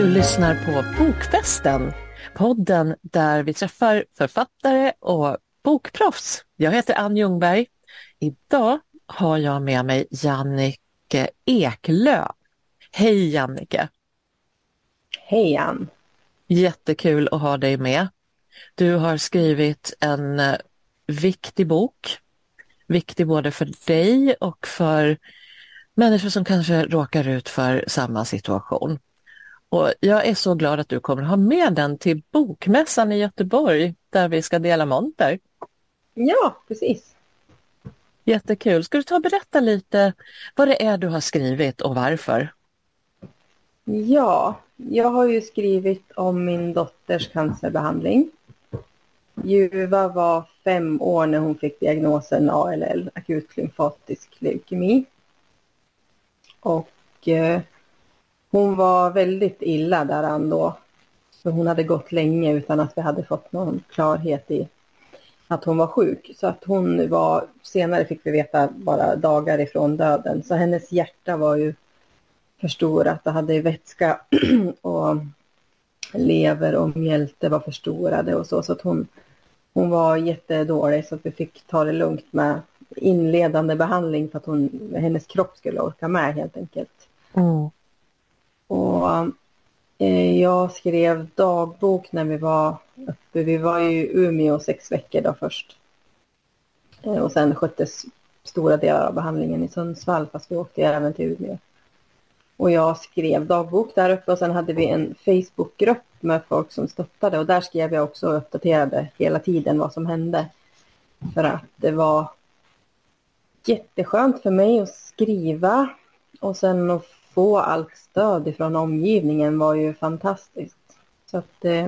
Du lyssnar på Bokfesten, podden där vi träffar författare och bokproffs. Jag heter Ann Ljungberg. Idag har jag med mig Jannike Eklöf. Hej Jannike! Hej Ann! Jättekul att ha dig med. Du har skrivit en eh, viktig bok. Viktig både för dig och för människor som kanske råkar ut för samma situation. Och jag är så glad att du kommer ha med den till Bokmässan i Göteborg där vi ska dela monter. Ja, precis. Jättekul. Ska du ta och berätta lite vad det är du har skrivit och varför? Ja, jag har ju skrivit om min dotters cancerbehandling. Juva var fem år när hon fick diagnosen ALL, akut lymfatisk leukemi. Och eh, hon var väldigt illa däran då. Så hon hade gått länge utan att vi hade fått någon klarhet i att hon var sjuk. Så att hon var, senare fick vi veta bara dagar ifrån döden. Så hennes hjärta var ju förstorat och hade vätska och lever och mjälte var förstorade och så. Så att hon, hon var jättedålig så att vi fick ta det lugnt med inledande behandling för att hon, hennes kropp skulle orka med helt enkelt. Mm. Och eh, jag skrev dagbok när vi var uppe. Vi var i Umeå sex veckor då först. Eh, och sen sköttes stora delar av behandlingen i Sundsvall fast vi åkte även till Umeå. Och jag skrev dagbok där uppe och sen hade vi en Facebookgrupp med folk som stöttade och där skrev jag också och uppdaterade hela tiden vad som hände. För att det var jätteskönt för mig att skriva och sen att få allt stöd ifrån omgivningen var ju fantastiskt. Så att eh,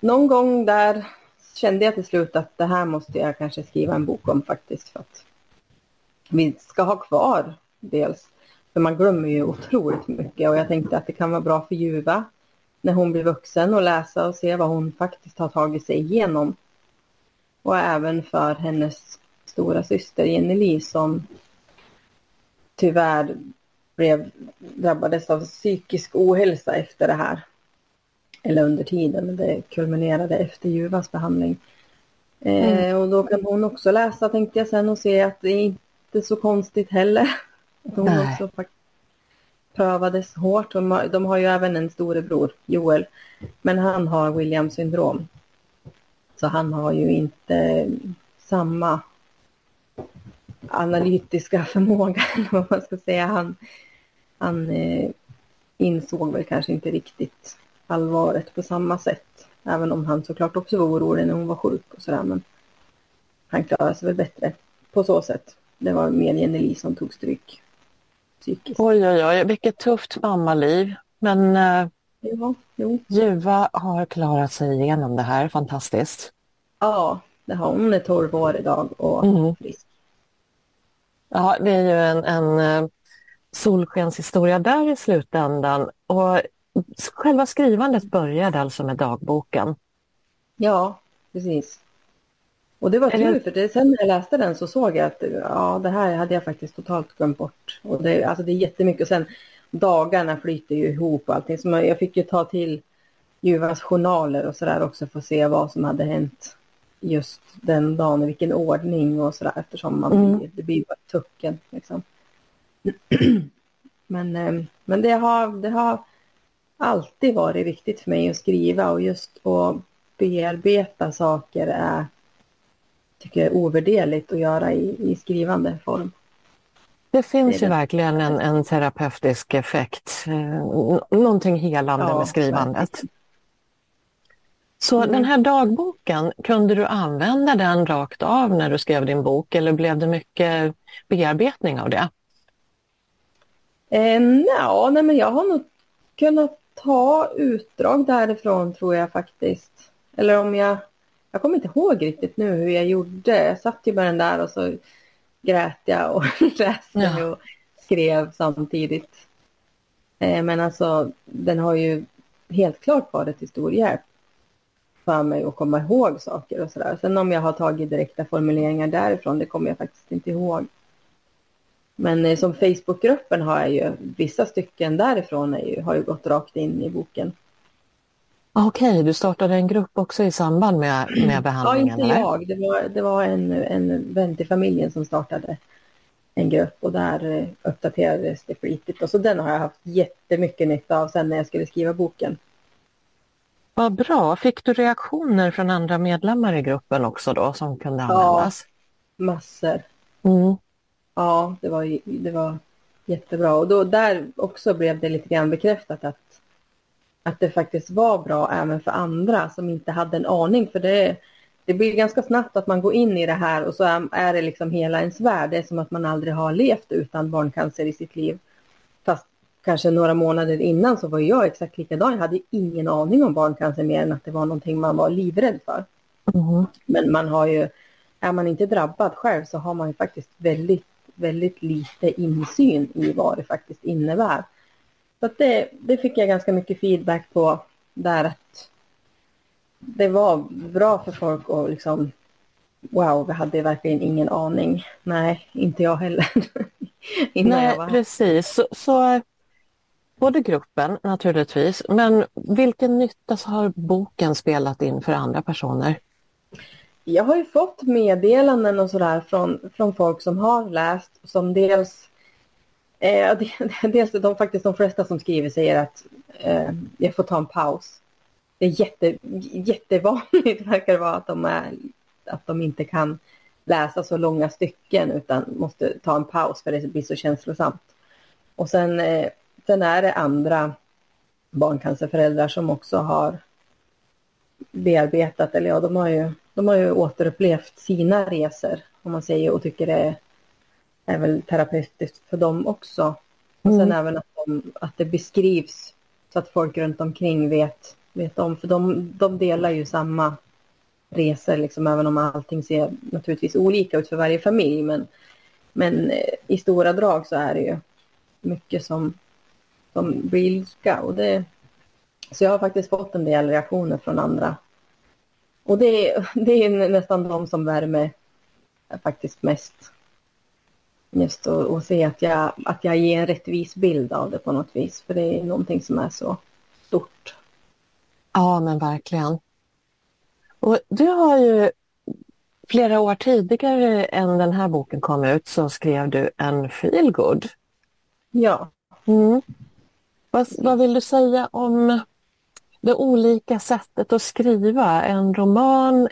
någon gång där kände jag till slut att det här måste jag kanske skriva en bok om faktiskt för att vi ska ha kvar dels för man glömmer ju otroligt mycket och jag tänkte att det kan vara bra för Juva när hon blir vuxen och läsa och se vad hon faktiskt har tagit sig igenom. Och även för hennes stora syster Jenny som tyvärr blev, drabbades av psykisk ohälsa efter det här. Eller under tiden, men det kulminerade efter Juvas behandling. Eh, mm. Eh, och då kan hon också läsa tänkte jag sen och se att det är inte så konstigt heller. Att hon Nej. också prövades hårt. De har, de har ju även en storebror, Joel, men han har Williams syndrom. Så han har ju inte samma analytiska förmåga, eller vad man ska säga. Han, han eh, insåg väl kanske inte riktigt allvaret på samma sätt. Även om han såklart också var orolig när hon var sjuk och sådär. Men han klarade sig väl bättre på så sätt. Det var mer Jenny som tog stryk psykiskt. Oj, oj, oj, vilket tufft mammaliv. Men eh, ja. Juva har klarat sig igenom det här, fantastiskt. Ja, det har hon. är 12 år idag och mm. frisk. Ja, det är ju en, en eh, solskenshistoria där i slutändan. Och själva skrivandet började alltså med dagboken? Ja, precis. Och det var tur för det, sen när jag läste den så såg jag att ja, det här hade jag faktiskt totalt glömt bort. Och det, alltså det är jättemycket och sen dagarna flyter ju ihop och allting. Så jag fick ju ta till Juvas journaler och sådär också för att se vad som hade hänt just den dagen, i vilken ordning och sådär eftersom man mm. blir, det blir bara tucken liksom. men, eh, men det har, det har alltid varit viktigt för mig att skriva och just att bearbeta saker är tycker jag är ovärderligt att göra i, i skrivande form. Det finns det ju det. verkligen en, en terapeutisk effekt, eh, någonting helande ja, med skrivandet. Verkligen. Så mm. den här dagboken, kunde du använda den rakt av när du skrev din bok eller blev det mycket bearbetning av det? Eh, ja, nej, men jag har nog kunnat ta utdrag därifrån tror jag faktiskt. Eller om jag jag kommer inte ihåg riktigt nu hur jag gjorde. Jag satt ju med den där och så grät jag och läste ja. och skrev samtidigt. Eh, men alltså den har ju helt klart varit till stor hjälp för mig att komma ihåg saker och sådär. Sen om jag har tagit direkta formuleringar därifrån, det kommer jag faktiskt inte ihåg. Men eh, som Facebookgruppen har jag ju, vissa stycken därifrån är ju, har ju gått rakt in i boken. Okej, okay, du startade en grupp också i samband med, med behandlingen? Ja, inte jag. Det var, det var en, en vän till familjen som startade en grupp och där eh, uppdaterades det flitigt. Och så den har jag haft jättemycket nytta av sen när jag skulle skriva boken. Vad bra. Fick du reaktioner från andra medlemmar i gruppen också då som kunde användas? Ja, massor. Mm. Ja, det var, det var jättebra. Och då, där också blev det lite grann bekräftat att, att det faktiskt var bra även för andra som inte hade en aning. För det, det blir ganska snabbt att man går in i det här och så är, är det liksom hela ens värld. Det är som att man aldrig har levt utan barncancer i sitt liv. Fast kanske några månader innan så var jag exakt likadan. Jag hade ingen aning om barncancer mer än att det var någonting man var livrädd för. Mm. Men man har ju, är man inte drabbad själv så har man ju faktiskt väldigt, väldigt lite insyn i vad det faktiskt innebär. Så det, det fick jag ganska mycket feedback på där att det var bra för folk att liksom Wow, vi hade verkligen ingen aning. Nej, inte jag heller. Nej, jag precis. Så, så både gruppen naturligtvis, men vilken nytta har boken spelat in för andra personer? Jag har ju fått meddelanden och sådär från, från folk som har läst, som dels eh, dels de faktiskt de flesta som skriver säger att eh, jag får ta en paus. Det är jätte, jättevanligt verkar det vara att de, är, att de inte kan läsa så långa stycken utan måste ta en paus för det blir så känslosamt. Och sen eh, Sen är det andra barncancerföräldrar som också har bearbetat, eller ja, de har ju, de har ju återupplevt sina resor, om man säger, och tycker det är, är väl terapeutiskt för dem också. Och sen mm. även att, de, att det beskrivs så att folk runt omkring vet, vet om, för de, de delar ju samma resor, liksom, även om allting ser naturligtvis olika ut för varje familj. Men, men eh, i stora drag så är det ju mycket som, som blir lika. Och det, så jag har faktiskt fått en del reaktioner från andra. Och det, det är nästan de som värmer faktiskt mest. Just att, att se att jag, att jag ger en rättvis bild av det på något vis. För det är någonting som är så stort. Ja, men verkligen. Och du har ju flera år tidigare än den här boken kom ut så skrev du en feelgood. Ja. Mm. Vad, vad vill du säga om det olika sättet att skriva en roman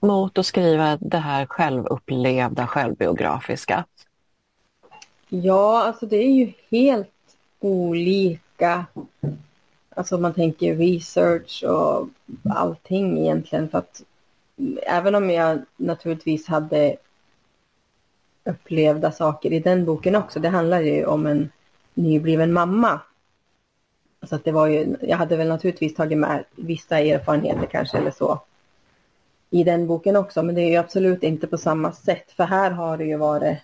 mot att skriva det här självupplevda, självbiografiska? Ja, alltså det är ju helt olika. Alltså man tänker research och allting egentligen. För att även om jag naturligtvis hade upplevda saker i den boken också. Det handlar ju om en nybliven mamma så att det var ju, jag hade väl naturligtvis tagit med vissa erfarenheter kanske eller så i den boken också. Men det är ju absolut inte på samma sätt. För här har det ju varit,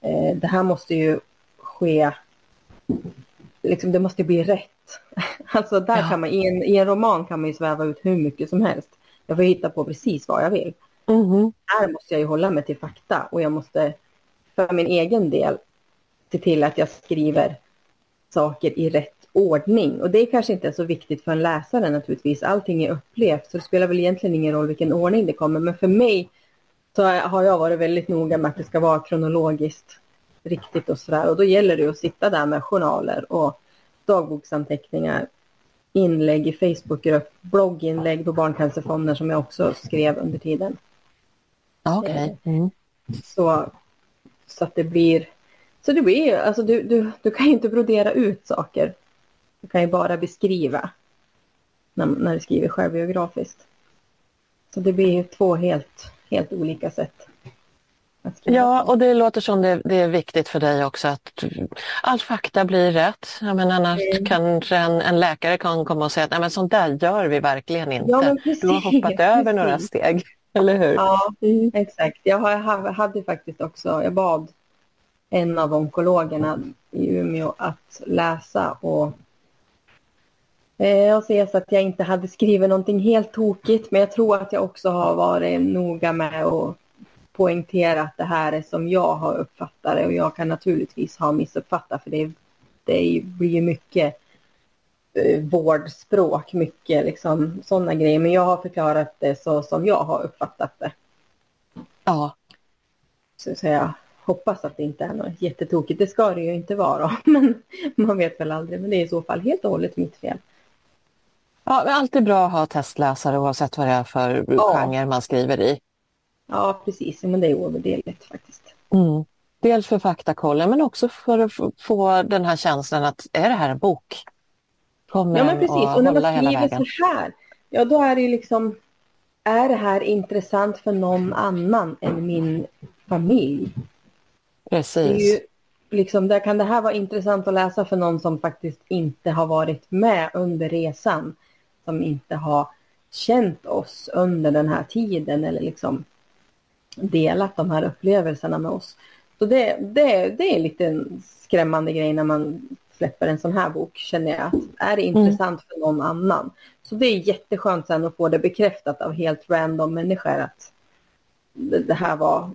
eh, det här måste ju ske, liksom det måste bli rätt. Alltså där ja. kan man, i en, i en roman kan man ju sväva ut hur mycket som helst. Jag får hitta på precis vad jag vill. Mm. Här måste jag ju hålla mig till fakta och jag måste för min egen del se till att jag skriver saker i rätt ordning. Och det kanske inte är så viktigt för en läsare naturligtvis. Allting är upplevt så det spelar väl egentligen ingen roll vilken ordning det kommer. Men för mig så har jag varit väldigt noga med att det ska vara kronologiskt riktigt och sådär. Och då gäller det att sitta där med journaler och dagboksanteckningar, inlägg i Facebookgrupp, blogginlägg på Barncancerfonden som jag också skrev under tiden. Okay. Mm. Så, så att det blir så det blir alltså du, du, du kan ju inte brodera ut saker. Du kan ju bara beskriva när, när du skriver självbiografiskt. Så det blir ju två helt, helt olika sätt. Ja, och det låter som det, det, är viktigt för dig också att all fakta blir rätt. Jag menar, annars mm. kanske en, en, läkare kan komma och säga att Nej, men sånt där gör vi verkligen inte. Ja, du har hoppat över några steg, eller hur? Ja, mm. exakt. Jag hade faktiskt också, jag bad en av onkologerna i Umeå att läsa och eh, och se så att jag inte hade skrivit någonting helt tokigt. Men jag tror att jag också har varit noga med att poängtera att det här är som jag har uppfattat det och jag kan naturligtvis ha missuppfattat för det, det blir ju mycket eh, vårdspråk, mycket liksom sådana grejer. Men jag har förklarat det så som jag har uppfattat det. Ja. Så, så jag hoppas att det inte är något jättetokigt. Det ska det ju inte vara, men man vet väl aldrig. Men det är i så fall helt och hållet mitt fel. Ja, det är alltid bra att ha testläsare oavsett vad det är för ja. genre man skriver i. Ja, precis. Men det är ovärderligt faktiskt. Mm. Dels för faktakollen men också för att få den här känslan att är det här en bok? Kommer ja, men precis. Och, och när man skriver så här, ja då är det ju liksom, är det här intressant för någon annan än min familj? Precis. Ju, liksom, där kan det här vara intressant att läsa för någon som faktiskt inte har varit med under resan, som inte har känt oss under den här tiden eller liksom delat de här upplevelserna med oss. Så det, det, det är lite en skrämmande grej när man släpper en sån här bok känner jag. Att är det mm. intressant mm. för någon annan? Så det är jätteskönt sen att få det bekräftat av helt random människor att det, det här var,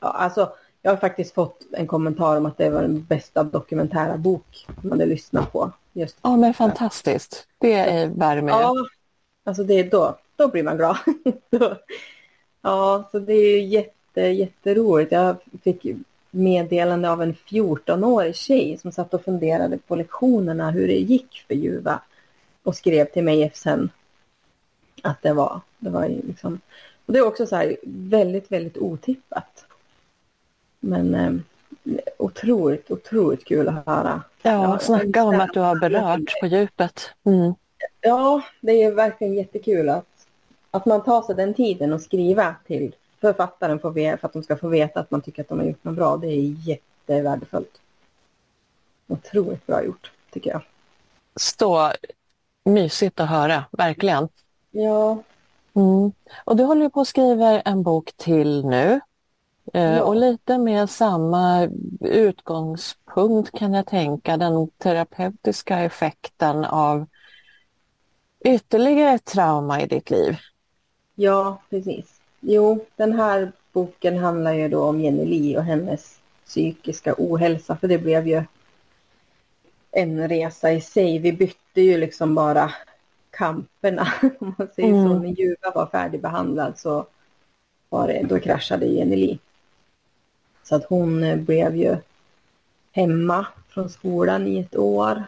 ja, alltså jag har faktiskt fått en kommentar om att det var den bästa dokumentära bok man hade lyssnat på. Just ja men fantastiskt, det är värme. Ja, alltså det är då, då blir man glad. Ja, så det är jätte, jätteroligt. Jag fick meddelande av en 14-årig tjej som satt och funderade på lektionerna hur det gick för Juva och skrev till mig sen att det var, det var liksom, och det är också så här väldigt, väldigt otippat. Men eh, otroligt, otroligt kul att höra. Ja, snacka om att du har berört på djupet. Mm. Ja, det är verkligen jättekul att att man tar sig den tiden och skriva till författaren för, att de ska få veta att man tycker att de har gjort något bra. Det är jättevärdefullt. Otroligt bra gjort, tycker jag. Så mysigt att höra, verkligen. Ja. Mm. Och du håller på att skriva en bok till nu. Eh, ja. Och lite med samma utgångspunkt kan jag tänka, den terapeutiska effekten av ytterligare ett trauma i ditt liv. Ja, precis. Jo, den här boken handlar ju då om Jenny Li och hennes psykiska ohälsa, för det blev ju en resa i sig. Vi bytte ju liksom bara kamperna, om man säger mm. så. När Ljuva var färdigbehandlad så var det, då kraschade Jenny Li. Så att hon eh, blev ju hemma från skolan i ett år.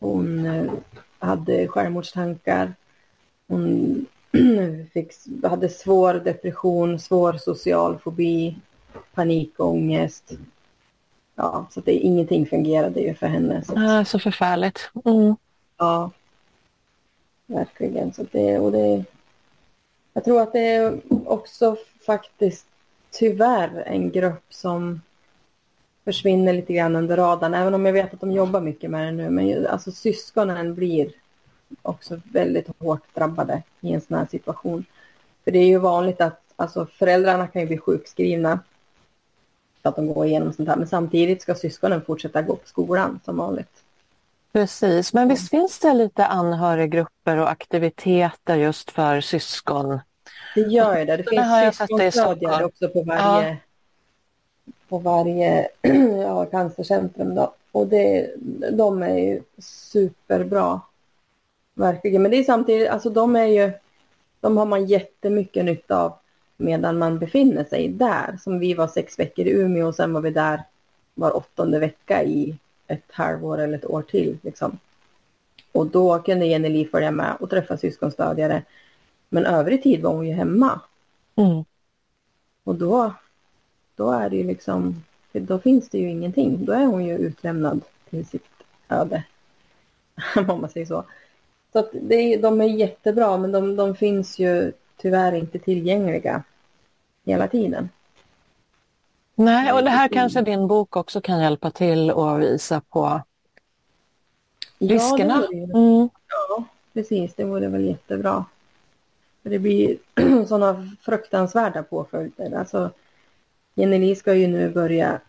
Hon eh, hade självmordstankar. Hon fick, hade svår depression, svår social fobi, panikångest. Ja, så det, ingenting fungerade ju för henne. Så, ah, så förfärligt. Mm. Ja, verkligen. Så det, och det, jag tror att det är också faktiskt tyvärr en grupp som försvinner lite grann under radarn, även om jag vet att de jobbar mycket med det nu. Men alltså syskonen blir också väldigt hårt drabbade i en sån här situation. För det är ju vanligt att alltså, föräldrarna kan ju bli sjukskrivna för att de går igenom sånt här. Men samtidigt ska syskonen fortsätta gå på skolan som vanligt. Precis, men visst finns det lite anhöriggrupper och aktiviteter just för syskon? Det gör det. Det finns syskonstödjare också på varje, ja. på varje ja, cancercentrum. Då. Och det, de är ju superbra. Verkligen, men det är samtidigt, alltså de är ju, de har man jättemycket nytta av medan man befinner sig där. Som vi var sex veckor i Umeå och sen var vi där var åttonde vecka i ett halvår eller ett år till. Liksom. Och då kunde Jenny Li följa med och träffa syskonstödjare. Men övrig tid var hon ju hemma. Mm. Och då, då är det ju liksom, då finns det ju ingenting. Då är hon ju utlämnad till sitt öde. Om man säger så. Så att det, de är jättebra men de, de finns ju tyvärr inte tillgängliga hela tiden. Nej, och det här kanske din bok också kan hjälpa till att visa på riskerna. Ja, mm. ja precis. Det vore väl jättebra det blir sådana fruktansvärda påföljder. Alltså, Jenny ska ju nu börja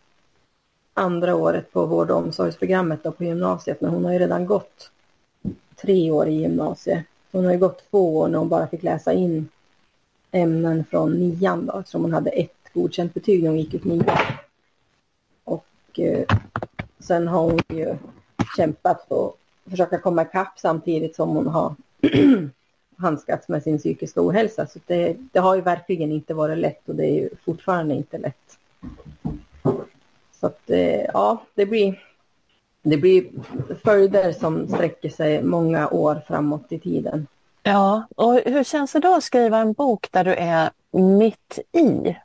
andra året på vård och omsorgsprogrammet på gymnasiet, men hon har ju redan gått tre år i gymnasiet. Hon har ju gått två år när hon bara fick läsa in ämnen från nian då, eftersom hon hade ett godkänt betyg när hon gick ut nian. Och eh, sen har hon ju kämpat för att försöka komma ikapp samtidigt som hon har handskats med sin psykiska ohälsa. Så det, det, har ju verkligen inte varit lätt och det är ju fortfarande inte lätt. Så att eh, ja, det blir, det blir följder som sträcker sig många år framåt i tiden. Ja, och hur känns det då att skriva en bok där du är mitt i?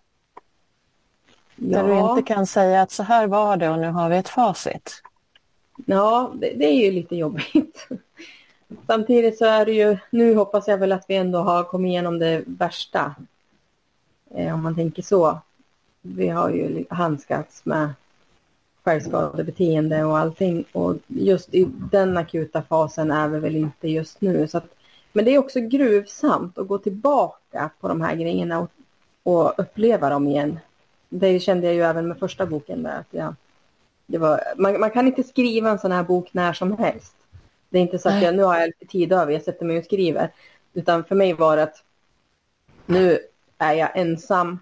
Ja. Där du inte kan säga att så här var det och nu har vi ett facit. Ja, det, det är ju lite jobbigt. Samtidigt så är det ju, nu hoppas jag väl att vi ändå har kommit igenom det värsta. Eh, om man tänker så. Vi har ju handskats med självskadebeteende och allting. Och just i den akuta fasen är vi väl inte just nu. Så att, men det är också gruvsamt att gå tillbaka på de här grejerna och, och uppleva dem igen. Det kände jag ju även med första boken. Där, att jag, det var, man, man kan inte skriva en sån här bok när som helst. Det är inte så att jag, nu har jag lite tid över, jag sätter mig och skriver. Utan för mig var det att nu är jag ensam.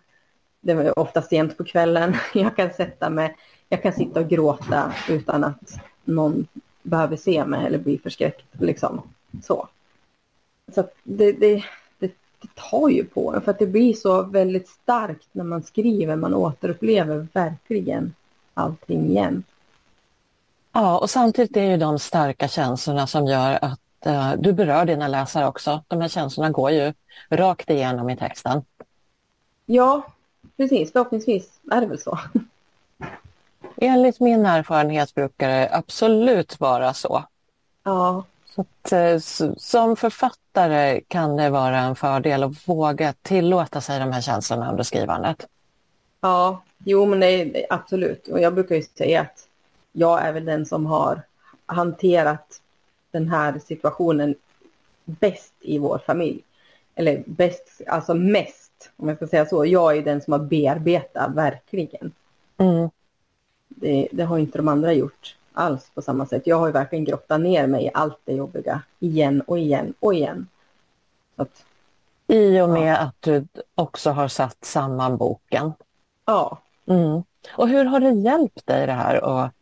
Det var ofta sent på kvällen. Jag kan sätta mig, jag kan sitta och gråta utan att någon behöver se mig eller bli förskräckt. Liksom. Så, så det, det, det, det tar ju på en för att det blir så väldigt starkt när man skriver. Man återupplever verkligen allting igen. Ja, och samtidigt är ju de starka känslorna som gör att uh, du berör dina läsare också. De här känslorna går ju rakt igenom i texten. Ja, precis. Förhoppningsvis är det väl så. Enligt min erfarenhet brukar det absolut vara så. Ja. Så att, uh, som författare kan det vara en fördel att våga tillåta sig de här känslorna under skrivandet. Ja, jo men det är absolut. Och jag brukar ju säga att jag är väl den som har hanterat den här situationen bäst i vår familj. Eller bäst, alltså mest, om jag ska säga så. Jag är den som har bearbetat, verkligen. Mm. Det, det, har inte de andra gjort alls på samma sätt. Jag har ju verkligen grottat ner mig i allt det jobbiga igen och igen och igen. Att, I och med ja. att du också har satt samman boken. Ja. Mm. Och hur har det hjälpt dig det här att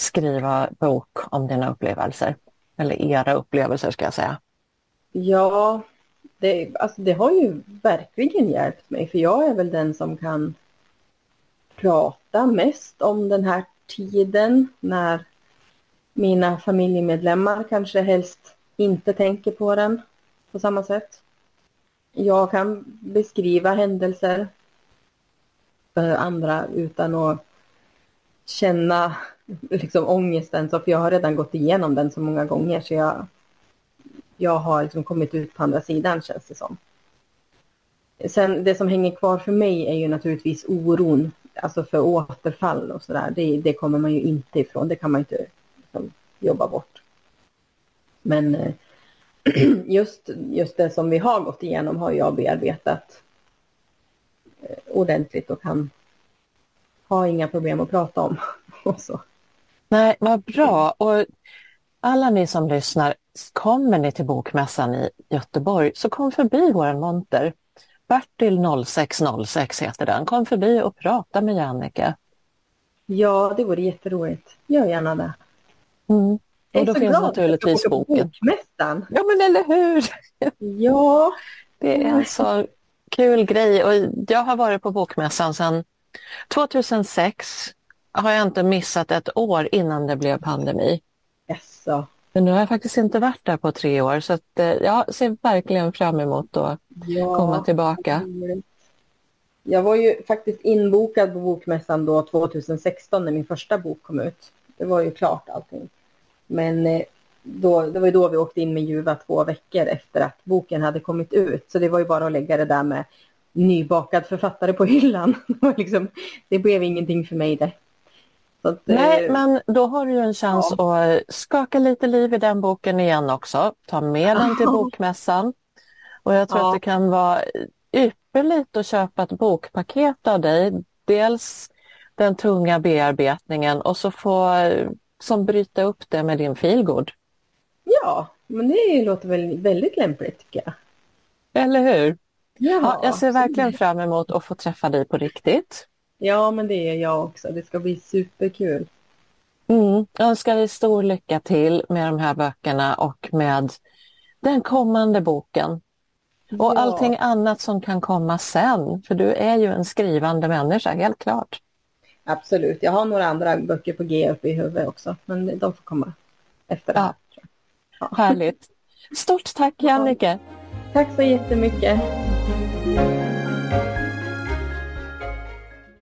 skriva bok om dina upplevelser? Eller era upplevelser ska jag säga. Ja, det, alltså det har ju verkligen hjälpt mig för jag är väl den som kan prata mest om den här tiden när mina familjemedlemmar kanske helst inte tänker på den på samma sätt. Jag kan beskriva händelser för andra utan att känna liksom ångesten. Så för jag har redan gått igenom den så många gånger så jag, jag har liksom kommit ut på andra sidan känns det som. Sen det som hänger kvar för mig är ju naturligtvis oron. Alltså för återfall och sådär. Det, det kommer man ju inte ifrån. Det kan man inte liksom, jobba bort. Men eh, just, just det som vi har gått igenom har jag bearbetat eh, ordentligt och kan ha inga problem att prata om. Och så. Nej, vad bra. Och alla ni som lyssnar, kommer ni till Bokmässan i Göteborg så kom förbi vår monter. Bertil 0606 heter den. Kom förbi och prata med Jannike. Ja, det vore jätteroligt. Gör gärna det. Mm. Och då finns naturligtvis boken. Bokmässan. Ja, men eller hur? Ja. Det är en så kul grej och jag har varit på Bokmässan sedan 2006 har jag inte missat ett år innan det blev pandemi. Yes. Men nu har jag faktiskt inte varit där på tre år så att, eh, jag ser verkligen fram emot att ja, komma tillbaka. Jag var ju faktiskt inbokad på Bokmässan då 2016 när min första bok kom ut. Det var ju klart allting. Men eh, då, det var ju då vi åkte in med Juva två veckor efter att boken hade kommit ut. Så det var ju bara att lägga det där med nybakad författare på hyllan. liksom, det blev ingenting för mig det. Att, Nej, eh, men då har du en chans ja. att skaka lite liv i den boken igen också. Ta med den till bokmässan. Och jag tror ja. att det kan vara ypperligt att köpa ett bokpaket av dig. Dels den tunga bearbetningen och så få som bryta upp det med din feelgood. Ja, men det låter väl väldigt lämpligt tycker jag. Eller hur? Ja, jag ser verkligen fram emot att få träffa dig på riktigt. Ja, men det är jag också. Det ska bli superkul. Mm. Jag önskar dig stor lycka till med de här böckerna och med den kommande boken. Och Ja. allting annat som kan komma sen, för du är ju en skrivande människa, helt klart. Absolut. Jag har några andra böcker på G uppe i huvudet också, men de får komma efter det här. tror jag. Härligt. Stort tack Jannike! Tack så jättemycket.